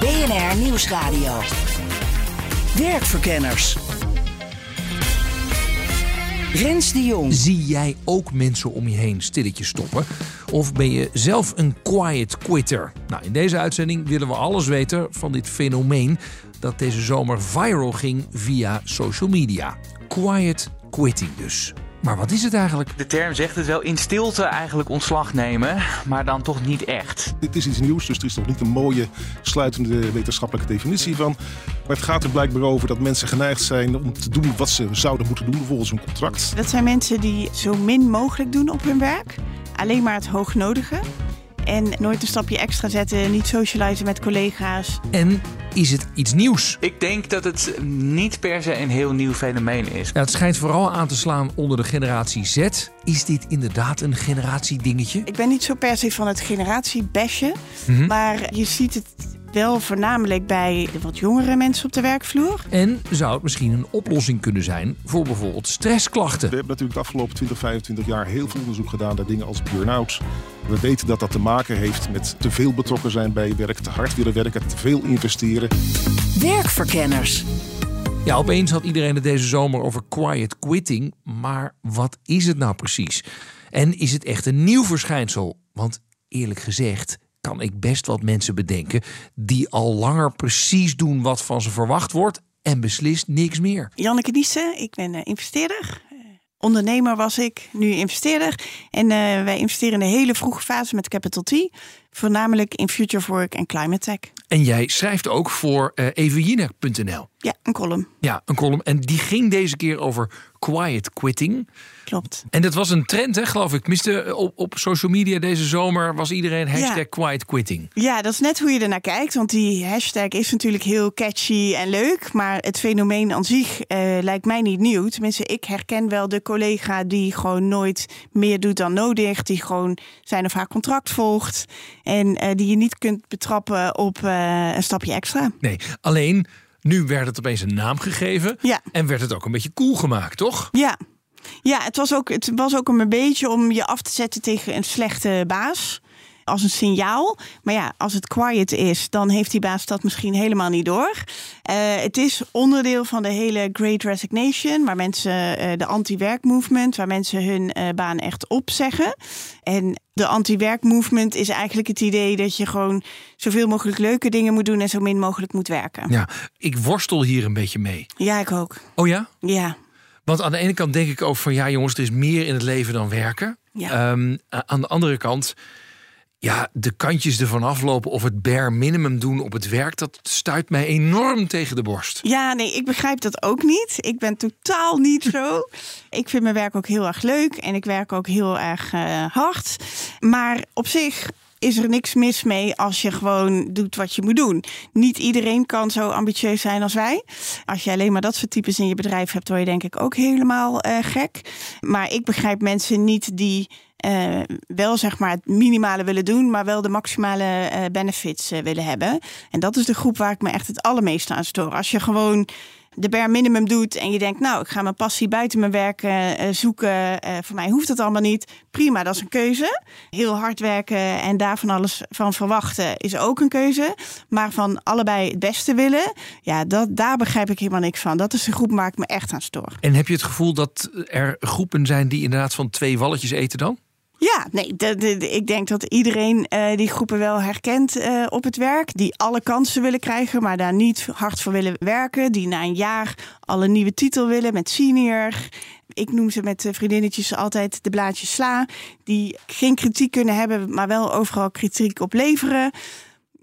BNR Nieuwsradio. Werkverkenners. Rens de Jong. Zie jij ook mensen om je heen stilletjes stoppen? Of ben je zelf een quiet quitter? Nou, in deze uitzending willen we alles weten van dit fenomeen dat deze zomer viral ging via social media. Quiet quitting dus. Maar wat is het eigenlijk? De term zegt het wel in stilte eigenlijk ontslag nemen, maar dan toch niet echt. Dit is iets nieuws, dus er is nog niet een mooie sluitende wetenschappelijke definitie van. Maar het gaat er blijkbaar over dat mensen geneigd zijn om te doen wat ze zouden moeten doen volgens hun contract. Dat zijn mensen die zo min mogelijk doen op hun werk. Alleen maar het hoognodige. En nooit een stapje extra zetten, niet socializen met collega's. En is het iets nieuws? Ik denk dat het niet per se een heel nieuw fenomeen is. Ja, het schijnt vooral aan te slaan onder de generatie Z. Is dit inderdaad een generatiedingetje? Ik ben niet zo per se van het generatiebesje. Mhm. Maar je ziet het wel voornamelijk bij de wat jongere mensen op de werkvloer. En zou het misschien een oplossing kunnen zijn voor bijvoorbeeld stressklachten? We hebben natuurlijk de afgelopen 20, 25 jaar heel veel onderzoek gedaan naar dingen als burn-out. We weten dat dat te maken heeft met te veel betrokken zijn bij je werk, te hard willen werken, te veel investeren. Werkverkenners. Ja, opeens had iedereen het deze zomer over quiet quitting. Maar wat is het nou precies? En is het echt een nieuw verschijnsel? Want eerlijk gezegd kan ik best wat mensen bedenken die al langer precies doen wat van ze verwacht wordt en beslist niks meer. Janneke Niesen, ik ben eh, investeerder. Eh, Ondernemer was ik, nu investeerder. En eh, wij investeren in de hele vroege fase met Capital T. Voornamelijk in Future of Work en Climate Tech. En jij schrijft ook voor uh. Ja, een column. Ja, een column. En die ging deze keer over quiet quitting. Klopt. En dat was een trend, hè, geloof ik. Tenminste, op, op social media deze zomer was iedereen hashtag Ja. quiet quitting. Ja, dat is net hoe je ernaar kijkt. Want die hashtag is natuurlijk heel catchy en leuk. Maar het fenomeen aan zich eh, lijkt mij niet nieuw. Tenminste, ik herken wel de collega die gewoon nooit meer doet dan nodig. Die gewoon zijn of haar contract volgt. En eh, die je niet kunt betrappen op eh, een stapje extra. Nee, alleen nu werd het opeens een naam gegeven. Ja. En werd het ook een beetje cool gemaakt, toch? Ja. Ja, het was, ook, het was ook een beetje om je af te zetten tegen een slechte baas. Als een signaal. Maar ja, als het quiet is, dan heeft die baas dat misschien helemaal niet door. Eh, het is onderdeel van de hele Great Resignation, waar mensen eh, de anti-werk movement, waar mensen hun eh, baan echt opzeggen. En de anti-werk movement is eigenlijk het idee dat je gewoon zoveel mogelijk leuke dingen moet doen en zo min mogelijk moet werken. Ja, ik worstel hier een beetje mee. Ja, ik ook. Oh ja? Ja. Want aan de ene kant denk ik ook van ja, jongens, er is meer in het leven dan werken. Ja. Ehm, aan de andere kant, ja, de kantjes ervan aflopen of het bare minimum doen op het werk, dat stuit mij enorm tegen de borst. Ja, nee, ik begrijp dat ook niet. Ik ben totaal niet zo. ik vind mijn werk ook heel erg leuk en ik werk ook heel erg eh, hard. Maar op zich is er niks mis mee als je gewoon doet wat je moet doen. Niet iedereen kan zo ambitieus zijn als wij. Als je alleen maar dat soort types in je bedrijf hebt, word je denk ik ook helemaal eh, gek. Maar ik begrijp mensen niet die eh, wel zeg maar het minimale willen doen, maar wel de maximale eh, benefits eh, willen hebben. En dat is de groep waar ik me echt het allermeeste aan stoor. Als je gewoon de bare minimum doet en je denkt, nou, ik ga mijn passie buiten mijn werk zoeken. Voor mij hoeft dat allemaal niet. Prima, dat is een keuze. Heel hard werken en daar van alles van verwachten is ook een keuze. Maar van allebei het beste willen, ja, dat, daar begrijp ik helemaal niks van. Dat is de groep waar ik me echt aan stoor. En heb je het gevoel dat er groepen zijn die inderdaad van twee walletjes eten dan? Ja, nee, ik denk dat iedereen eh, die groepen wel herkent eh, op het werk. Die alle kansen willen krijgen, maar daar niet hard voor willen werken. Die na een jaar al een nieuwe titel willen met senior. Ik noem ze met vriendinnetjes altijd de blaadjes sla. Die geen kritiek kunnen hebben, maar wel overal kritiek op leveren.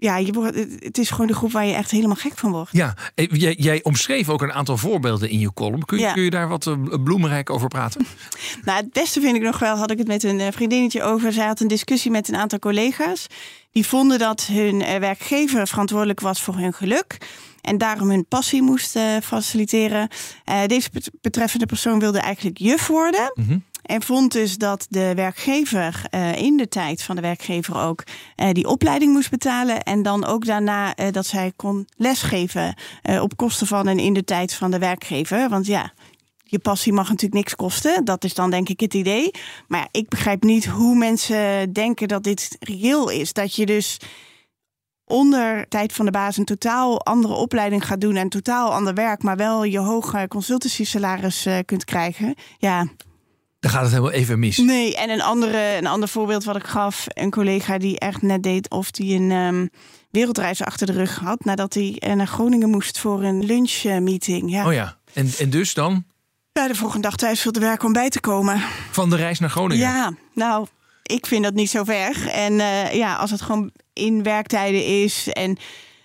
Ja, je wordt, het is gewoon de groep waar je echt helemaal gek van wordt. Ja, eh, jij, jij omschreef ook een aantal voorbeelden in je column. Kun je, Ja. kun je daar wat eh, bloemrijk over praten? Nou, het beste vind ik nog wel, had ik het met een eh, vriendinnetje over. Zij had een discussie met een aantal collega's. Die vonden dat hun werkgever verantwoordelijk was voor hun geluk. En daarom hun passie moest faciliteren. Deze bet- betreffende persoon wilde eigenlijk juf worden. En vond dus dat de werkgever eh, in de tijd van de werkgever ook eh, die opleiding moest betalen. En dan ook daarna eh, dat zij kon lesgeven op kosten van en in de tijd van de werkgever. Want ja, je passie mag natuurlijk niks kosten. Dat is dan denk ik het idee. Maar ja, ik begrijp niet hoe mensen denken dat dit reëel is. Dat je dus onder tijd van de baas een totaal andere opleiding gaat doen en totaal ander werk, maar wel je hoge consultancy salaris kunt krijgen. Ja, Dan gaat het helemaal even mis. nee. En een, andere, een ander voorbeeld wat ik gaf, een collega die echt net deed of die een ehm, wereldreis achter de rug had, nadat hij eh, naar Groningen moest voor een lunchmeeting. Ja. Oh ja, en, en dus dan ja, de volgende dag thuis veel te werk om bij te komen. van de reis naar Groningen. Ja, nou, ik vind dat niet zo ver. En eh, ja, als het gewoon in werktijden is en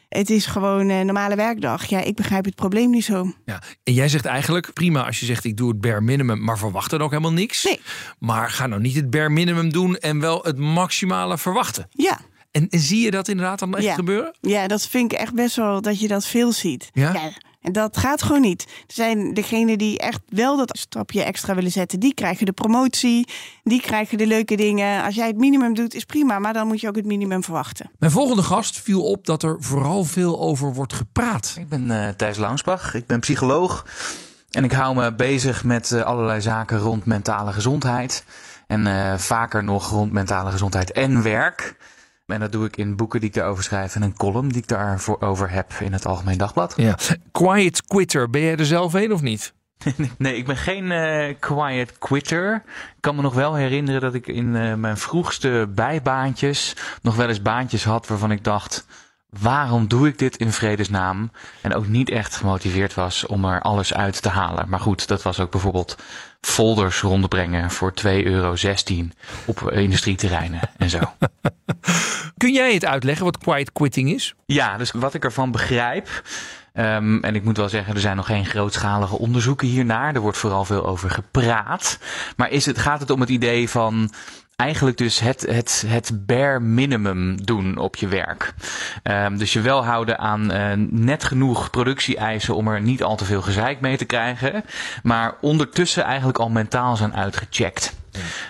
het is gewoon een normale werkdag. Ja, ik begrijp het probleem niet zo. Ja. En jij zegt eigenlijk, prima als je zegt ik doe het bare minimum, maar verwacht dan ook helemaal niks. Nee. Maar ga nou niet het bare minimum doen en wel het maximale verwachten. Ja, En, en zie je dat inderdaad dan echt Ja. gebeuren? ja, dat vind ik echt best wel dat je dat veel ziet. Ja? En dat gaat gewoon niet. Er zijn degenen die echt wel dat stapje extra willen zetten. Die krijgen de promotie, die krijgen de leuke dingen. Als jij het minimum doet, is prima. Maar dan moet je ook het minimum verwachten. Mijn volgende gast viel op dat er vooral veel over wordt gepraat. Ik ben eh Thijs Launsbach, ik ben psycholoog. En ik hou me bezig met eh, allerlei zaken rond mentale gezondheid. En eh, vaker nog rond mentale gezondheid en werk. En dat doe ik in boeken die ik daarover schrijf en een column die ik daarvoor over heb in het Algemeen Dagblad. Ja. Quiet quitter, ben jij er zelf een of niet? Nee, ik ben geen eh, quiet quitter. Ik kan me nog wel herinneren dat ik in eh, mijn vroegste bijbaantjes nog wel eens baantjes had waarvan ik dacht. Waarom doe ik dit in vredesnaam? En ook niet echt gemotiveerd was om er alles uit te halen. Maar goed, dat was ook bijvoorbeeld folders rondbrengen voor 2,16 euro op industrieterreinen en zo. Kun jij het uitleggen wat quiet quitting is? Ja, dus wat ik ervan begrijp. ehm, en ik moet wel zeggen, er zijn nog geen grootschalige onderzoeken hiernaar. Er wordt vooral veel over gepraat. Maar is het, gaat het om het idee van eigenlijk dus het, het, het bare minimum doen op je werk. Ehm, dus je wel houden aan eh, net genoeg productie-eisen om er niet al te veel gezeik mee te krijgen. Maar ondertussen eigenlijk al mentaal zijn uitgecheckt.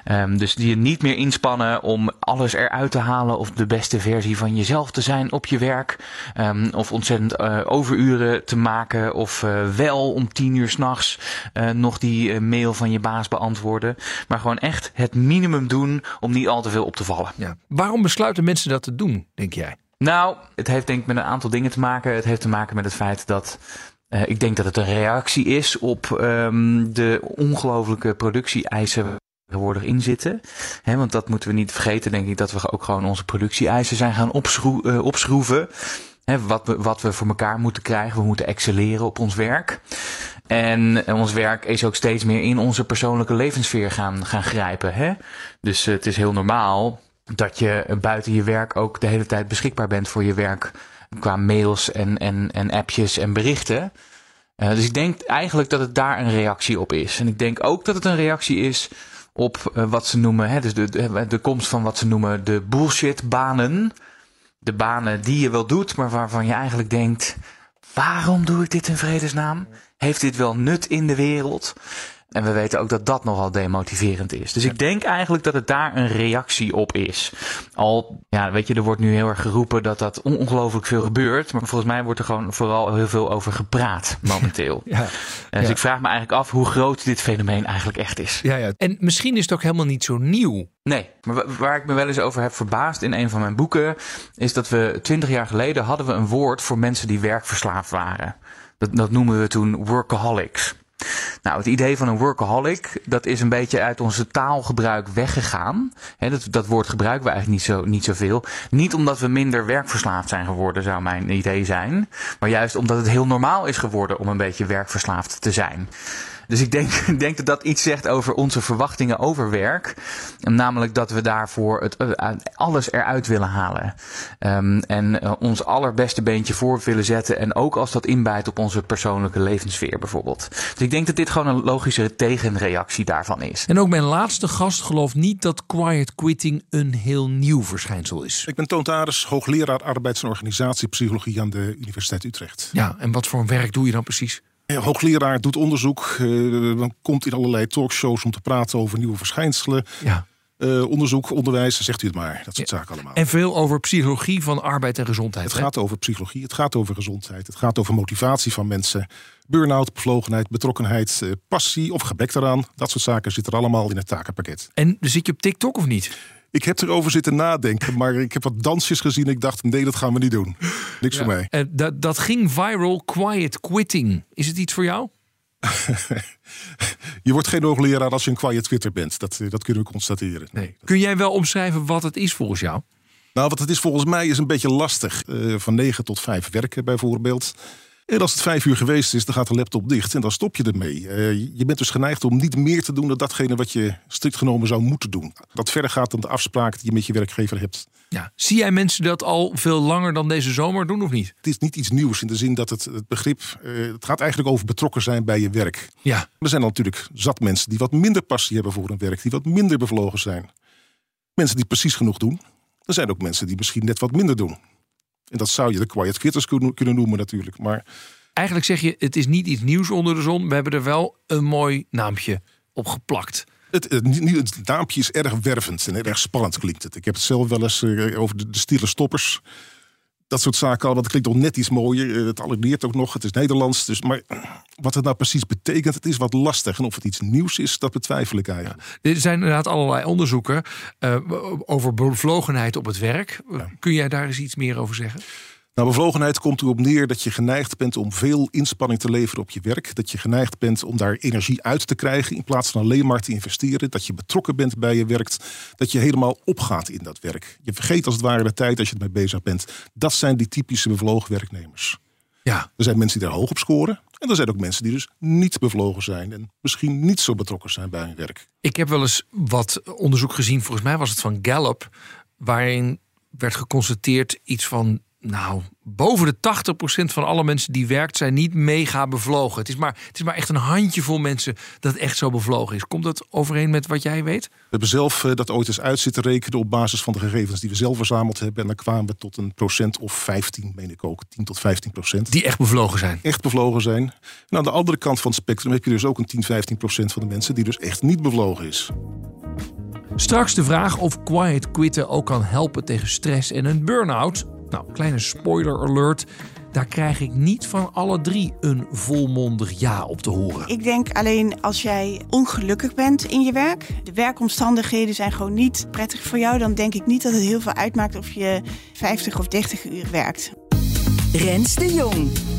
Ehm, dus die je niet meer inspannen om alles eruit te halen of de beste versie van jezelf te zijn op je werk. Ehm, of ontzettend eh, overuren te maken of eh, wel om tien uur s'nachts eh nog die mail van je baas beantwoorden. Maar gewoon echt het minimum doen om niet al te veel op te vallen. Ja. Waarom besluiten mensen dat te doen, denk jij? Nou, het heeft denk ik met een aantal dingen te maken. Het heeft te maken met het feit dat ik denk dat het een reactie is op ehm, de ongelofelijke productie-eisen tegenwoordig in zitten. Want dat moeten we niet vergeten, denk ik, dat we ook gewoon onze productie-eisen zijn gaan opschroe- eh, opschroeven. Hè, wat, we, wat we voor elkaar moeten krijgen. We moeten excelleren op ons werk. En eh, ons werk is ook steeds meer in onze persoonlijke levenssfeer gaan, gaan grijpen. Hè? Dus eh, het is heel normaal dat je buiten je werk ook de hele tijd beschikbaar bent voor je werk. Qua mails en, en, en appjes en berichten. Dus ik denk eigenlijk dat het daar een reactie op is. En ik denk ook dat het een reactie is op eh, wat ze noemen, hè, dus de, de, de komst van wat ze noemen de bullshit-banen. De banen die je wel doet, maar waarvan je eigenlijk denkt: waarom doe ik dit in vredesnaam? Heeft dit wel nut in de wereld? En we weten ook dat dat nogal demotiverend is. Dus ik denk eigenlijk dat het daar een reactie op is. Al, ja, weet je, er wordt nu heel erg geroepen dat dat on- ongelooflijk veel gebeurt. Maar volgens mij wordt er gewoon vooral heel veel over gepraat momenteel. Ja. En dus Ja. ik vraag me eigenlijk af hoe groot dit fenomeen eigenlijk echt is. Ja, ja. En misschien is het ook helemaal niet zo nieuw. Nee, maar wa- waar ik me wel eens over heb verbaasd in een van mijn boeken, is dat we twintig jaar geleden hadden we een woord voor mensen die werkverslaafd waren. Dat, dat noemen we toen workaholics. Nou, het idee van een workaholic, dat is een beetje uit onze taalgebruik weggegaan. Dat, dat woord gebruiken we eigenlijk niet, zo, niet zoveel. Niet omdat we minder werkverslaafd zijn geworden, zou mijn idee zijn. Maar juist omdat het heel normaal is geworden om een beetje werkverslaafd te zijn. Dus ik denk, denk dat dat iets zegt over onze verwachtingen over werk. Namelijk dat we daarvoor het, uh, alles eruit willen halen. Um, en uh, ons allerbeste beentje voor willen zetten. En ook als dat inbijt op onze persoonlijke levenssfeer bijvoorbeeld. Dus ik denk dat dit gewoon een logische tegenreactie daarvan is. En ook mijn laatste gast gelooft niet dat quiet quitting een heel nieuw verschijnsel is. Ik ben Toon Taris, hoogleraar arbeids- en organisatiepsychologie aan de Universiteit Utrecht. Ja, en wat voor werk doe je dan precies? Hoogleraar doet onderzoek, uh, dan komt in allerlei talkshows om te praten over nieuwe verschijnselen. Ja. Uh, onderzoek, onderwijs, zegt u het maar. Dat soort ja. zaken allemaal. En veel over psychologie van arbeid en gezondheid. Het hè? gaat over psychologie, het gaat over gezondheid, het gaat over motivatie van mensen. Burn-out, bevlogenheid, betrokkenheid, uh, passie of gebrek daaraan. Dat soort zaken zitten er allemaal in het takenpakket. En zit je op TikTok of niet? Ik heb erover zitten nadenken, maar ik heb wat dansjes gezien. Ik dacht, nee, dat gaan we niet doen. Niks ja. voor mij. Uh, dat, dat ging viral, quiet quitting. Is het iets voor jou? je wordt geen hoogleraar als je een quiet Twitter bent. Dat, dat kunnen we constateren. Nee. Kun jij wel omschrijven wat het is volgens jou? Nou, wat het is volgens mij is een beetje lastig. Uh, van 9 tot 5 werken bijvoorbeeld. En als het vijf uur geweest is, dan gaat de laptop dicht en dan stop je ermee. Uh, je bent dus geneigd om niet meer te doen dan datgene wat je strikt genomen zou moeten doen. Dat verder gaat dan de afspraak die je met je werkgever hebt. Ja. Zie jij mensen dat al veel langer dan deze zomer doen of niet? Het is niet iets nieuws in de zin dat het, het begrip. Uh, het gaat eigenlijk over betrokken zijn bij je werk. Ja. Er zijn natuurlijk zat mensen die wat minder passie hebben voor hun werk, die wat minder bevlogen zijn. Mensen die precies genoeg doen. Er zijn ook mensen die misschien net wat minder doen. En dat zou je de quiet quitters kunnen noemen natuurlijk. Maar eigenlijk zeg je, het is niet iets nieuws onder de zon. We hebben er wel een mooi naampje op geplakt. Het, het, het naampje is erg wervend en erg spannend klinkt het. Ik heb het zelf wel eens uh, over de, de stille stoppers. Dat soort zaken al, het klinkt nog net iets mooier. Het alludeert ook nog, het is Nederlands. Dus, maar wat het nou precies betekent, het is wat lastig. En of het iets nieuws is, dat betwijfel ik eigenlijk. Ja. Er zijn inderdaad allerlei onderzoeken uh, over bevlogenheid op het werk. Ja. Kun jij daar eens iets meer over zeggen? Nou, bevlogenheid komt erop neer dat je geneigd bent om veel inspanning te leveren op je werk. Dat je geneigd bent om daar energie uit te krijgen in plaats van alleen maar te investeren. Dat je betrokken bent bij je werk. Dat je helemaal opgaat in dat werk. Je vergeet als het ware de tijd als je ermee bezig bent. Dat zijn die typische bevlogen werknemers. Ja. Er zijn mensen die daar hoog op scoren. En er zijn ook mensen die dus niet bevlogen zijn. En misschien niet zo betrokken zijn bij hun werk. Ik heb wel eens wat onderzoek gezien. Volgens mij was het van Gallup. Waarin werd geconstateerd iets van nou, boven de 80% van alle mensen die werkt zijn niet mega bevlogen. Het is maar, het is maar echt een handjevol mensen dat echt zo bevlogen is. Komt dat overeen met wat jij weet? We hebben zelf uh, dat ooit eens uit zitten rekenen op basis van de gegevens die we zelf verzameld hebben. En dan kwamen we tot een procent of 15, meen ik ook, 10 tot 15 procent. Die echt bevlogen zijn? Echt bevlogen zijn. En aan de andere kant van het spectrum heb je dus ook een 10, 15 procent van de mensen die dus echt niet bevlogen is. Straks de vraag of quiet quitten ook kan helpen tegen stress en een burn-out. Nou, kleine spoiler alert. Daar krijg ik niet van alle drie een volmondig ja op te horen. Ik denk alleen als jij ongelukkig bent in je werk, de werkomstandigheden zijn gewoon niet prettig voor jou, dan denk ik niet dat het heel veel uitmaakt of je 50 of 30 uur werkt. Rens de Jong.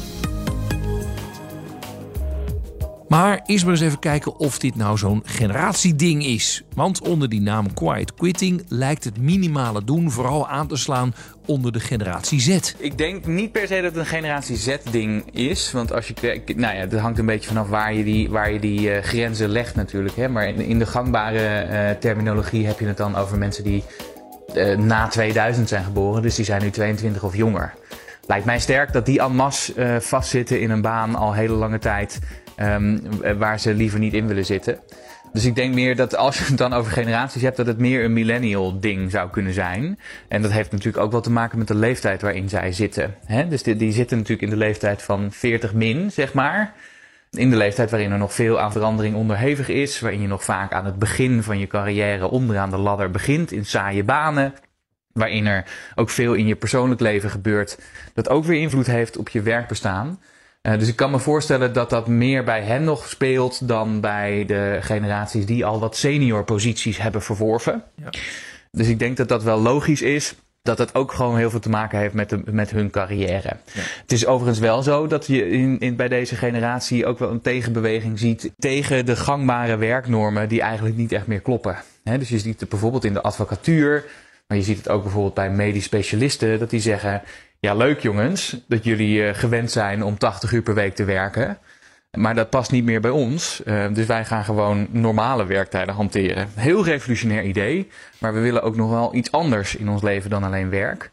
Maar eerst maar eens even kijken of dit nou zo'n generatieding is. Want onder die naam Quiet Quitting lijkt het minimale doen vooral aan te slaan onder de generatie Z. Ik denk niet per se dat het een generatie Z-ding is. Want als je kijkt, nou ja, het hangt een beetje vanaf waar je die, waar je die uh, grenzen legt natuurlijk. Hè. Maar in, de gangbare uh, terminologie heb je het dan over mensen die uh, na 2000 zijn geboren. Dus die zijn nu 22 of jonger. Lijkt mij sterk dat die en masse vastzitten in een baan al hele lange tijd. Um, waar ze liever niet in willen zitten. Dus ik denk meer dat als je het dan over generaties hebt, dat het meer een millennial ding zou kunnen zijn. En dat heeft natuurlijk ook wel te maken met de leeftijd waarin zij zitten. Hè? Dus die, die zitten natuurlijk in de leeftijd van 40 min, zeg maar. In de leeftijd waarin er nog veel aan verandering onderhevig is. Waarin je nog vaak aan het begin van je carrière onderaan de ladder begint in saaie banen. Waarin er ook veel in je persoonlijk leven gebeurt. Dat ook weer invloed heeft op je werkbestaan. Uh, dus ik kan me voorstellen dat dat meer bij hen nog speelt dan bij de generaties die al wat senior posities hebben verworven. Ja. Dus ik denk dat dat wel logisch is. Dat het ook gewoon heel veel te maken heeft met, de, met hun carrière. Ja. Het is overigens wel zo dat je in, in, bij deze generatie ook wel een tegenbeweging ziet tegen de gangbare werknormen die eigenlijk niet echt meer kloppen. He, dus je ziet het bijvoorbeeld in de advocatuur, maar je ziet het ook bijvoorbeeld bij medisch specialisten, dat die zeggen: ja, leuk jongens dat jullie uh, gewend zijn om 80 uur per week te werken. Maar dat past niet meer bij ons. Uh, dus wij gaan gewoon normale werktijden hanteren. Heel revolutionair idee. Maar we willen ook nog wel iets anders in ons leven dan alleen werk.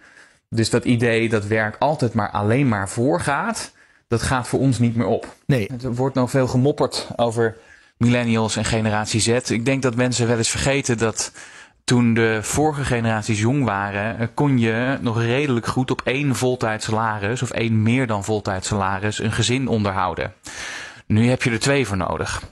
Dus dat idee dat werk altijd maar alleen maar voorgaat, dat gaat voor ons niet meer op. Nee. Er wordt nog veel gemopperd over millennials en generatie Z. Ik denk dat mensen wel eens vergeten dat toen de vorige generaties jong waren, kon je nog redelijk goed op één voltijds salaris of één meer dan voltijds salaris een gezin onderhouden. Nu heb je er twee voor nodig.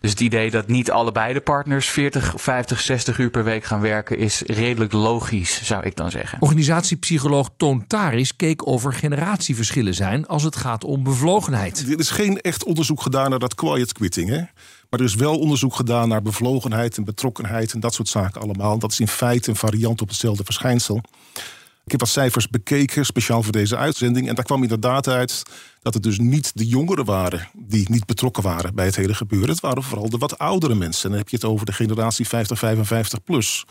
Dus het idee dat niet allebei de partners 40, 50, 60 uur per week gaan werken is redelijk logisch, zou ik dan zeggen. Organisatiepsycholoog Toon Taris keek of er generatieverschillen zijn als het gaat om bevlogenheid. Er is geen echt onderzoek gedaan naar dat quiet quitting. Hè? Maar er is wel onderzoek gedaan naar bevlogenheid en betrokkenheid en dat soort zaken allemaal. Dat is in feite een variant op hetzelfde verschijnsel. Ik heb wat cijfers bekeken, speciaal voor deze uitzending. En daar kwam inderdaad uit dat het dus niet de jongeren waren die niet betrokken waren bij het hele gebeuren. Het waren vooral de wat oudere mensen. En dan heb je het over de generatie 50, 55 plus.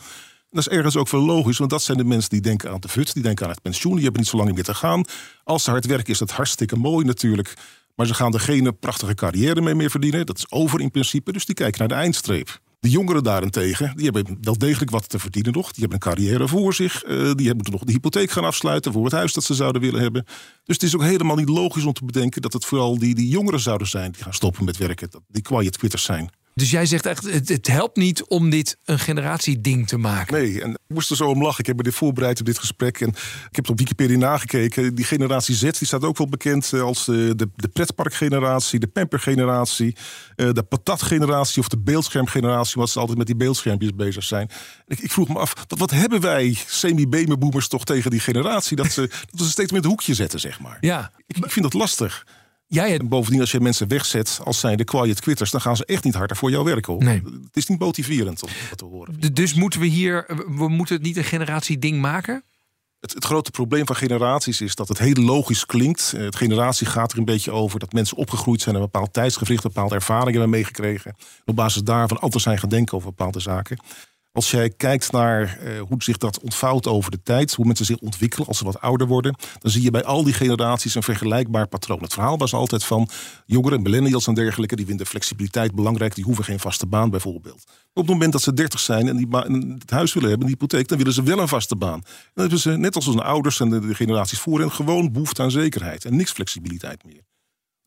Dat is ergens ook wel logisch, want dat zijn de mensen die denken aan de VUT, die denken aan het pensioen, die hebben niet zo lang meer te gaan. Als ze hard werken is dat hartstikke mooi natuurlijk. Maar ze gaan er geen prachtige carrière mee meer verdienen. Dat is over in principe, dus die kijken naar de eindstreep. De jongeren daarentegen, die hebben wel degelijk wat te verdienen nog. Die hebben een carrière voor zich. Uh, die hebben nog de hypotheek gaan afsluiten voor het huis dat ze zouden willen hebben. Dus het is ook helemaal niet logisch om te bedenken dat het vooral die, die jongeren zouden zijn die gaan stoppen met werken. Die quiet quitters zijn. Dus jij zegt echt, het, het, helpt niet om dit een generatieding te maken. Nee, en ik moest er zo om lachen. Ik heb me dit voorbereid op dit gesprek. En ik heb het op Wikipedia nagekeken. Die generatie Z die staat ook wel bekend eh, als de, de, de pretparkgeneratie, de pampergeneratie, eh, de patatgeneratie of de beeldschermgeneratie, omdat ze altijd met die beeldschermpjes bezig zijn. Ik, ik vroeg me af, wat, wat hebben wij semi-babyboomers toch tegen die generatie? Dat ze, dat ze steeds met een hoekje zetten, zeg maar. Ja. Ik, ik vind dat lastig. En bovendien, als je mensen wegzet als zijn de quiet quitters, dan gaan ze echt niet harder voor jou werken. Hoor. Nee. Het is niet motiverend om dat te horen. Dus moeten we hier, we moeten het niet een generatie-ding maken? Het, het, grote probleem van generaties is dat het heel logisch klinkt. Het generatie gaat er een beetje over dat mensen opgegroeid zijn een bepaald tijdsgevricht, bepaalde ervaringen hebben meegekregen. Op basis daarvan altijd zijn gaan denken over bepaalde zaken. Als jij kijkt naar uh, hoe zich dat ontvouwt over de tijd, hoe mensen zich ontwikkelen als ze wat ouder worden, dan zie je bij al die generaties een vergelijkbaar patroon. Het verhaal was altijd van jongeren, millennials en dergelijke, die vinden flexibiliteit belangrijk, die hoeven geen vaste baan bijvoorbeeld. Op het moment dat ze 30 zijn en die het huis willen hebben, die hypotheek, dan willen ze wel een vaste baan. Dan hebben ze, net als hun ouders en de, de generaties voor hen, gewoon behoefte aan zekerheid en niks flexibiliteit meer.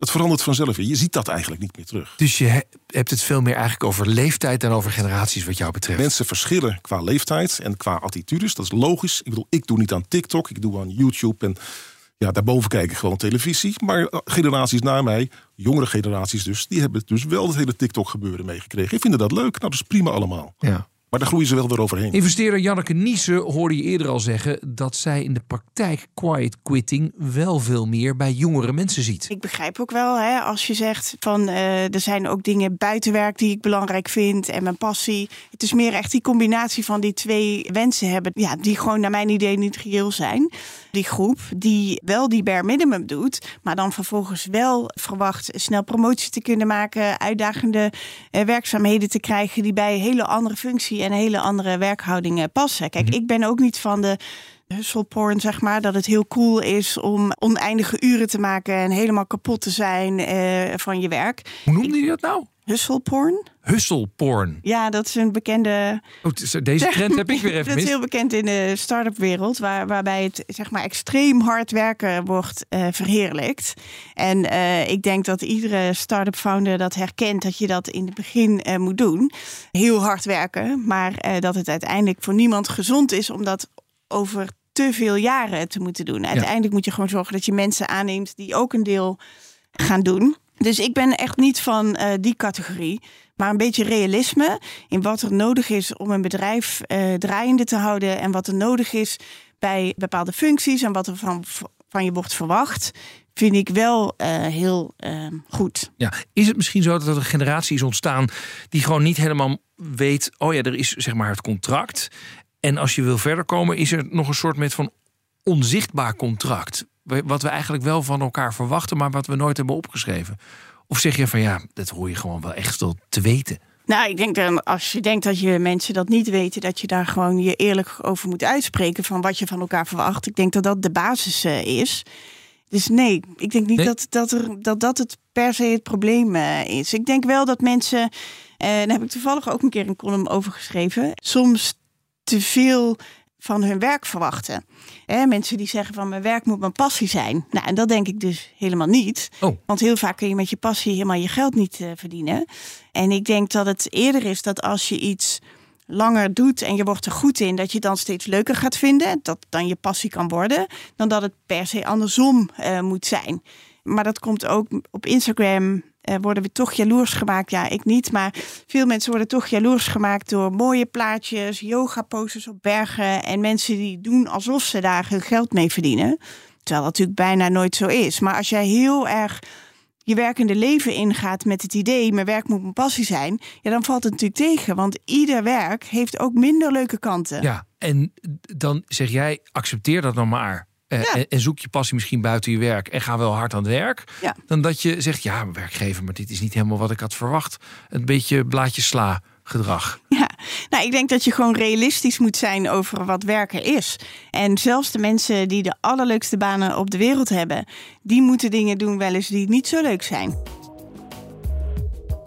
Het verandert vanzelf weer. Je ziet dat eigenlijk niet meer terug. Dus je hebt het veel meer eigenlijk over leeftijd dan over generaties wat jou betreft. Mensen verschillen qua leeftijd en qua attitudes. Dat is logisch. Ik bedoel, ik doe niet aan TikTok, ik doe aan YouTube en ja, daarboven kijk ik gewoon televisie. Maar eh, generaties na mij, jongere generaties dus, die hebben dus wel het hele TikTok gebeuren meegekregen. Ik vind dat leuk. Nou, dat is prima allemaal. Ja. Maar daar groeien ze wel weer overheen. Investeerder Janneke Niese hoorde je eerder al zeggen dat zij in de praktijk quiet quitting wel veel meer bij jongere mensen ziet. Ik begrijp ook wel hè, als je zegt van uh, er zijn ook dingen buiten werk die ik belangrijk vind en mijn passie. Het is meer echt die combinatie van die twee wensen hebben, ja, die gewoon naar mijn idee niet reëel zijn. Die groep die wel die bare minimum doet, maar dan vervolgens wel verwacht snel promotie te kunnen maken, uitdagende uh, werkzaamheden te krijgen die bij een hele andere functie en hele andere werkhoudingen passen. Kijk, ik ben ook niet van de hustle zeg maar. Dat het heel cool is om oneindige uren te maken en helemaal kapot te zijn uh, van je werk. Hoe noemde je dat nou? Hustle Hustle Ja, dat is een bekende. Oh, deze trend heb ik weer even. dat is heel bekend in de start-up wereld, waar, waarbij het zeg maar extreem hard werken wordt uh, verheerlijkt. En uh, ik denk dat iedere start-up founder dat herkent dat je dat in het begin uh, moet doen. Heel hard werken, maar dat het uiteindelijk voor niemand gezond is om dat over te veel jaren te moeten doen. Uiteindelijk ja. moet je gewoon zorgen dat je mensen aanneemt die ook een deel gaan doen. Dus ik ben echt niet van uh, die categorie. Maar een beetje realisme in wat er nodig is om een bedrijf uh, draaiende te houden. En wat er nodig is bij bepaalde functies en wat er van, van je wordt verwacht. Vind ik wel uh, heel goed. Ja, is het misschien zo dat er een generatie is ontstaan die gewoon niet helemaal weet. Oh ja, er is zeg maar het contract. En als je wil verder komen, is er nog een soort met van onzichtbaar contract. Wat we eigenlijk wel van elkaar verwachten, maar wat we nooit hebben opgeschreven. Of zeg je van ja, dat hoor je gewoon wel echt wel te weten. Nou, ik denk dat als je denkt dat je mensen dat niet weten, dat je daar gewoon je eerlijk over moet uitspreken van wat je van elkaar verwacht. Ik denk dat dat de basis uh, is. Dus nee, ik denk niet Nee? dat, dat, er, dat dat het per se het probleem eh, is. Ik denk wel dat mensen, eh daar heb ik toevallig ook een keer een column over geschreven, soms te veel van hun werk verwachten. Hè, mensen die zeggen van mijn werk moet mijn passie zijn. Nou, en dat denk ik dus helemaal niet. Oh. Want heel vaak kun je met je passie helemaal je geld niet eh, verdienen. En ik denk dat het eerder is dat als je iets langer doet en je wordt er goed in, dat je het dan steeds leuker gaat vinden, dat dan je passie kan worden, dan dat het per se andersom eh, moet zijn. Maar dat komt ook op Instagram. Eh, worden we toch jaloers gemaakt? Ja, ik niet. Maar veel mensen worden toch jaloers gemaakt door mooie plaatjes, yoga poses op bergen en mensen die doen alsof ze daar hun geld mee verdienen. Terwijl dat natuurlijk bijna nooit zo is. Maar als jij heel erg je werkende leven ingaat met het idee, mijn werk moet mijn passie zijn, ja, dan valt het natuurlijk tegen. Want ieder werk heeft ook minder leuke kanten. Ja, en dan zeg jij, accepteer dat dan maar. Eh, Ja. en, en zoek je passie misschien buiten je werk en ga wel hard aan het werk. Ja. Dan dat je zegt, ja, mijn werkgever, maar dit is niet helemaal wat ik had verwacht. Een beetje blaadje sla gedrag. Ja, nou, ik denk dat je gewoon realistisch moet zijn over wat werken is. En zelfs de mensen die de allerleukste banen op de wereld hebben, die moeten dingen doen wel eens die niet zo leuk zijn.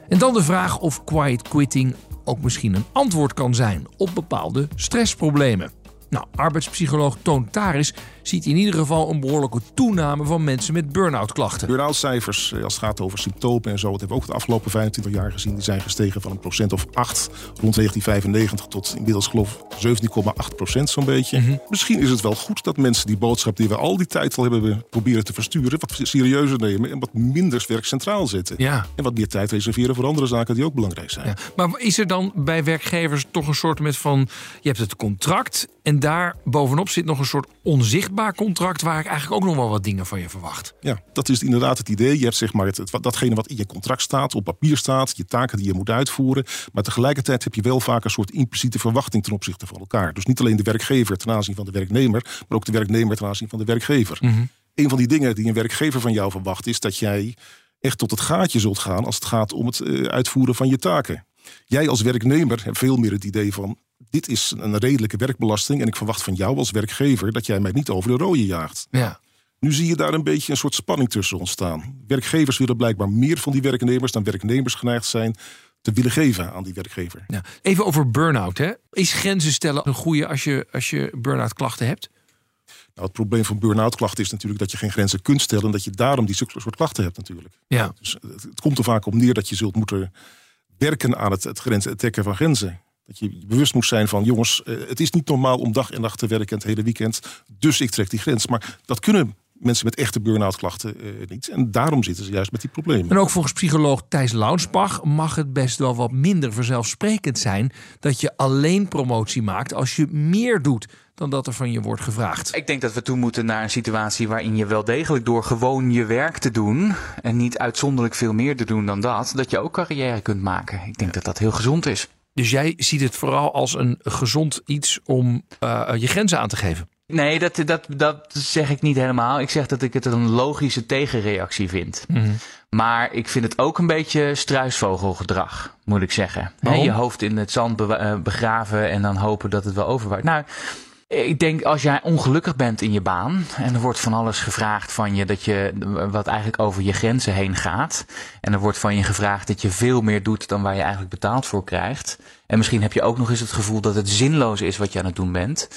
En dan de vraag of quiet quitting ook misschien een antwoord kan zijn op bepaalde stressproblemen. Nou, arbeidspsycholoog Toon Taris ziet in ieder geval een behoorlijke toename van mensen met burn-out klachten. Burn-out cijfers, eh, als het gaat over symptomen en zo, dat hebben we ook de afgelopen 25 jaar gezien. Die zijn gestegen van een procent of 8 rond 1995 tot inmiddels geloof ik 17,8 procent zo'n beetje. Misschien is het wel goed dat mensen die boodschap die we al die tijd al hebben proberen te versturen, wat serieuzer nemen en wat minder werk centraal zetten. Ja. En wat meer tijd reserveren voor andere zaken die ook belangrijk zijn. Ja. Maar is er dan bij werkgevers toch een soort met van... je hebt het contract en daar bovenop zit nog een soort onzichtbaar contract... waar ik eigenlijk ook nog wel wat dingen van je verwacht. Ja, dat is inderdaad het idee. Je hebt zeg maar het, datgene wat in je contract staat, op papier staat, je taken die je moet uitvoeren. Maar tegelijkertijd heb je wel vaak een soort impliciete verwachting ten opzichte van elkaar. Dus niet alleen de werkgever ten aanzien van de werknemer, maar ook de werknemer ten aanzien van de werkgever. Een van die dingen die een werkgever van jou verwacht is dat jij echt tot het gaatje zult gaan als het gaat om het eh, uitvoeren van je taken. Jij als werknemer hebt veel meer het idee van dit is een redelijke werkbelasting en ik verwacht van jou als werkgever dat jij mij niet over de rode jaagt. Ja. Nu zie je daar een beetje een soort spanning tussen ontstaan. Werkgevers willen blijkbaar meer van die werknemers dan werknemers geneigd zijn te willen geven aan die werkgever. Ja. Even over burn-out. Hè. Is grenzen stellen een goede als je, als je burn-out klachten hebt? Nou, het probleem van burn-out klachten is natuurlijk dat je geen grenzen kunt stellen en dat je daarom die soort klachten hebt natuurlijk. Ja. Dus het, het komt er vaak op neer dat je zult moeten werken aan het, het, grenzen, het trekken van grenzen. Dat je bewust moet zijn van, jongens, eh, het is niet normaal om dag en nacht te werken het hele weekend. Dus ik trek die grens. Maar dat kunnen mensen met echte burn-out klachten eh, niet. En daarom zitten ze juist met die problemen. En ook volgens psycholoog Thijs Launsbach mag het best wel wat minder vanzelfsprekend zijn dat je alleen promotie maakt als je meer doet dan dat er van je wordt gevraagd. Ik denk dat we toe moeten naar een situatie waarin je wel degelijk door gewoon je werk te doen en niet uitzonderlijk veel meer te doen dan dat, dat je ook carrière kunt maken. Ik denk dat dat heel gezond is. Dus jij ziet het vooral als een gezond iets om eh, je grenzen aan te geven. Nee, dat, dat, dat zeg ik niet helemaal. Ik zeg dat ik het een logische tegenreactie vind. Maar ik vind het ook een beetje struisvogelgedrag, moet ik zeggen. Je hoofd in het zand be- eh, begraven en dan hopen dat het wel overwaait. Nou, ik denk als jij ongelukkig bent in je baan en er wordt van alles gevraagd van je dat je wat eigenlijk over je grenzen heen gaat. En er wordt van je gevraagd dat je veel meer doet dan waar je eigenlijk betaald voor krijgt. En misschien heb je ook nog eens het gevoel dat het zinloos is wat je aan het doen bent.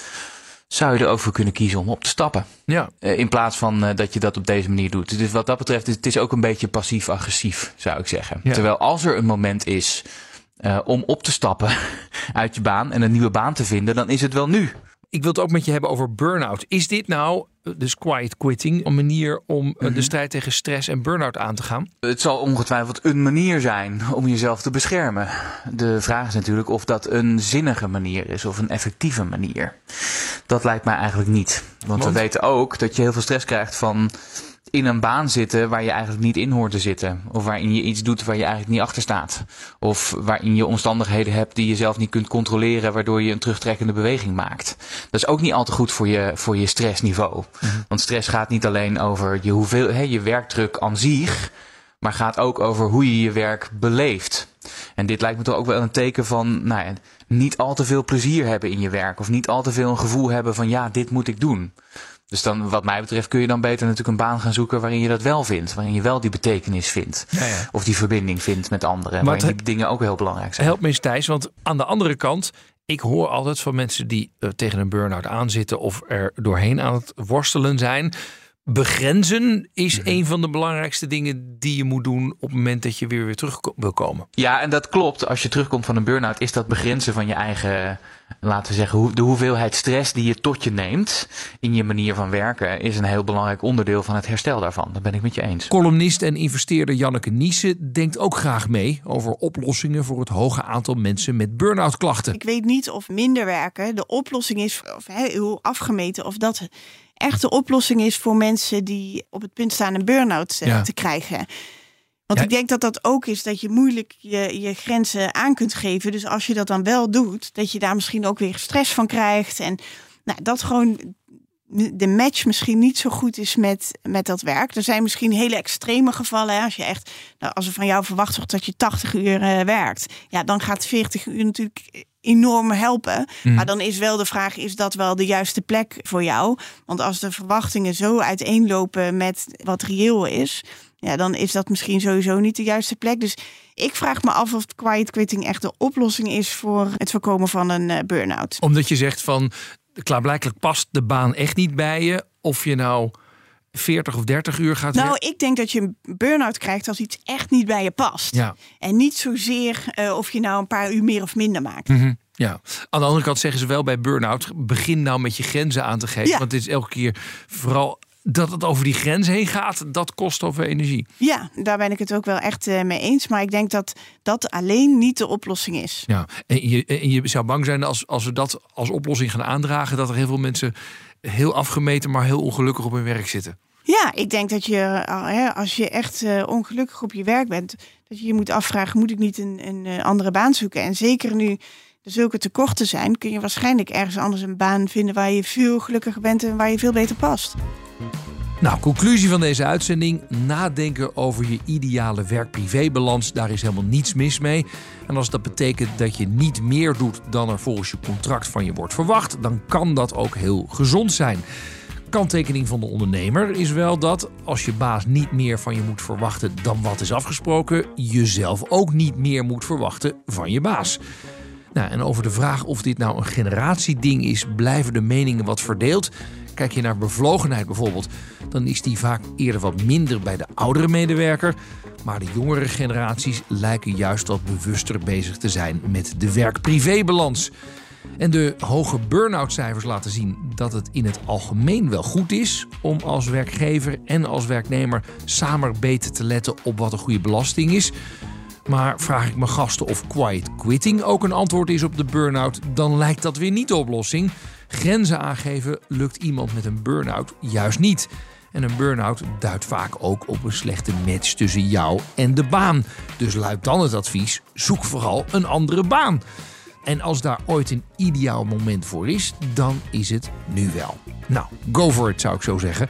Zou je er ook voor kunnen kiezen om op te stappen? Ja, Eh, in plaats van eh, dat je dat op deze manier doet. Dus wat dat betreft, het is ook een beetje passief-agressief, zou ik zeggen. Ja. Terwijl als er een moment is eh, om op te stappen uit je baan en een nieuwe baan te vinden, dan is het wel nu. Ik wil het ook met je hebben over burn-out. Is dit nou, eh, dus quiet quitting, een manier om eh, de strijd tegen stress en burn-out aan te gaan? Het zal ongetwijfeld een manier zijn om jezelf te beschermen. De vraag is natuurlijk of dat een zinnige manier is of een effectieve manier. Dat lijkt mij eigenlijk niet. Want, Want? we weten ook dat je heel veel stress krijgt van in een baan zitten waar je eigenlijk niet in hoort te zitten. Of waarin je iets doet waar je eigenlijk niet achter staat. Of waarin je omstandigheden hebt die je zelf niet kunt controleren, waardoor je een terugtrekkende beweging maakt. Dat is ook niet al te goed voor je, voor je stressniveau. Want stress gaat niet alleen over je, hoeveel, hè, je werkdruk aan zich maar gaat ook over hoe je je werk beleeft. En dit lijkt me toch ook wel een teken van nou ja, niet al te veel plezier hebben in je werk. Of niet al te veel een gevoel hebben van ja, dit moet ik doen. Dus dan, wat mij betreft, kun je dan beter natuurlijk een baan gaan zoeken waarin je dat wel vindt. Waarin je wel die betekenis vindt. Ja, ja. Of die verbinding vindt met anderen. Maar die dingen ook heel belangrijk zijn. Help me eens Thijs, want aan de andere kant... Ik hoor altijd van mensen die eh, tegen een burn-out aanzitten... of er doorheen aan het worstelen zijn. Begrenzen is Mhm. een van de belangrijkste dingen die je moet doen... op het moment dat je weer weer terug wil komen. Ja, en dat klopt. Als je terugkomt van een burn-out, is dat begrenzen van je eigen, laten we zeggen, hoe- de hoeveelheid stress die je tot je neemt in je manier van werken, is een heel belangrijk onderdeel van het herstel daarvan. Dat ben ik met je eens. Columnist en investeerder Janneke Niesen denkt ook graag mee... over oplossingen voor het hoge aantal mensen met burn-out klachten. Ik weet niet of minder werken de oplossing is, of hè, heel afgemeten, of dat echt de oplossing is voor mensen die op het punt staan een burn-out eh, Ja. te krijgen. Want Ja. ik denk dat dat ook is dat je moeilijk je, je grenzen aan kunt geven. Dus als je dat dan wel doet, dat je daar misschien ook weer stress van krijgt. En nou, dat gewoon de match misschien niet zo goed is met, met dat werk. Er zijn misschien hele extreme gevallen. Hè? Als je echt, nou, als er van jou verwacht wordt dat je 80 uur eh, werkt, ja, dan gaat 40 uur natuurlijk enorm helpen. Maar dan is wel de vraag: is dat wel de juiste plek voor jou? Want als de verwachtingen zo uiteenlopen met wat reëel is, ja, dan is dat misschien sowieso niet de juiste plek. Dus ik vraag me af of quiet quitting echt de oplossing is voor het voorkomen van een eh, burn-out. Omdat je zegt van, klaarblijkelijk past de baan echt niet bij je. Of je nou 40 of 30 uur gaat Nou, ik denk dat je een burn-out krijgt als iets echt niet bij je past. Ja. En niet zozeer eh, of je nou een paar uur meer of minder maakt. Mhm, ja. Aan de andere kant zeggen ze wel bij burn-out... begin nou met je grenzen aan te geven. Ja. Want het is elke keer vooral dat het over die grens heen gaat... dat kost veel energie. Ja, daar ben ik het ook wel echt eh, mee eens. Maar ik denk dat dat alleen niet de oplossing is. Ja. En, je, en je zou bang zijn als, als we dat als oplossing gaan aandragen... dat er heel veel mensen heel afgemeten... maar heel ongelukkig op hun werk zitten. Ja, ik denk dat je, eh, als je echt eh, ongelukkig op je werk bent, dat je je moet afvragen: moet ik niet een, een eh, andere baan zoeken? En zeker nu er zulke tekorten zijn, kun je waarschijnlijk ergens anders een baan vinden waar je veel gelukkiger bent en waar je veel beter past. Nou, conclusie van deze uitzending. Nadenken over je ideale werk-privé-balans. Daar is helemaal niets mis mee. En als dat betekent dat je niet meer doet dan er volgens je contract van je wordt verwacht, dan kan dat ook heel gezond zijn. Kanttekening van de ondernemer is wel dat als je baas niet meer van je moet verwachten dan wat is afgesproken, je zelf ook niet meer moet verwachten van je baas. Nou, en over de vraag of dit nou een generatieding is, blijven de meningen wat verdeeld. Kijk je naar bevlogenheid bijvoorbeeld, dan is die vaak eerder wat minder bij de oudere medewerker. Maar de jongere generaties lijken juist wat bewuster bezig te zijn met de werk-privé-balans. En de hoge burn-out cijfers laten zien dat het in het algemeen wel goed is om als werkgever en als werknemer samen beter te letten op wat een goede belasting is. Maar vraag ik mijn gasten of quiet quitting ook een antwoord is op de burn-out, dan lijkt dat weer niet de oplossing. Grenzen aangeven lukt iemand met een burn-out juist niet. En een burn-out duidt vaak ook op een slechte match tussen jou en de baan. Dus luidt dan het advies: zoek vooral een andere baan. En als daar ooit een ideaal moment voor is, dan is het nu wel. Nou, go for it zou ik zo zeggen.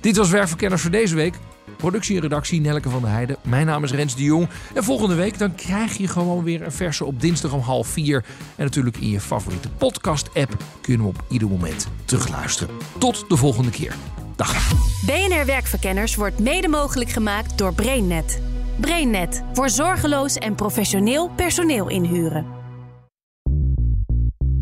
Dit was Werkverkenners voor deze week. Productie en redactie Nelke van der Heijden. Mijn naam is Rens de Jong. En volgende week dan krijg je gewoon weer een verse op dinsdag om half vier. En natuurlijk in je favoriete podcast-app kun je hem op ieder moment terugluisteren. Tot de volgende keer. Dag. BNR Werkverkenners wordt mede mogelijk gemaakt door BrainNet. BrainNet voor zorgeloos en professioneel personeel inhuren.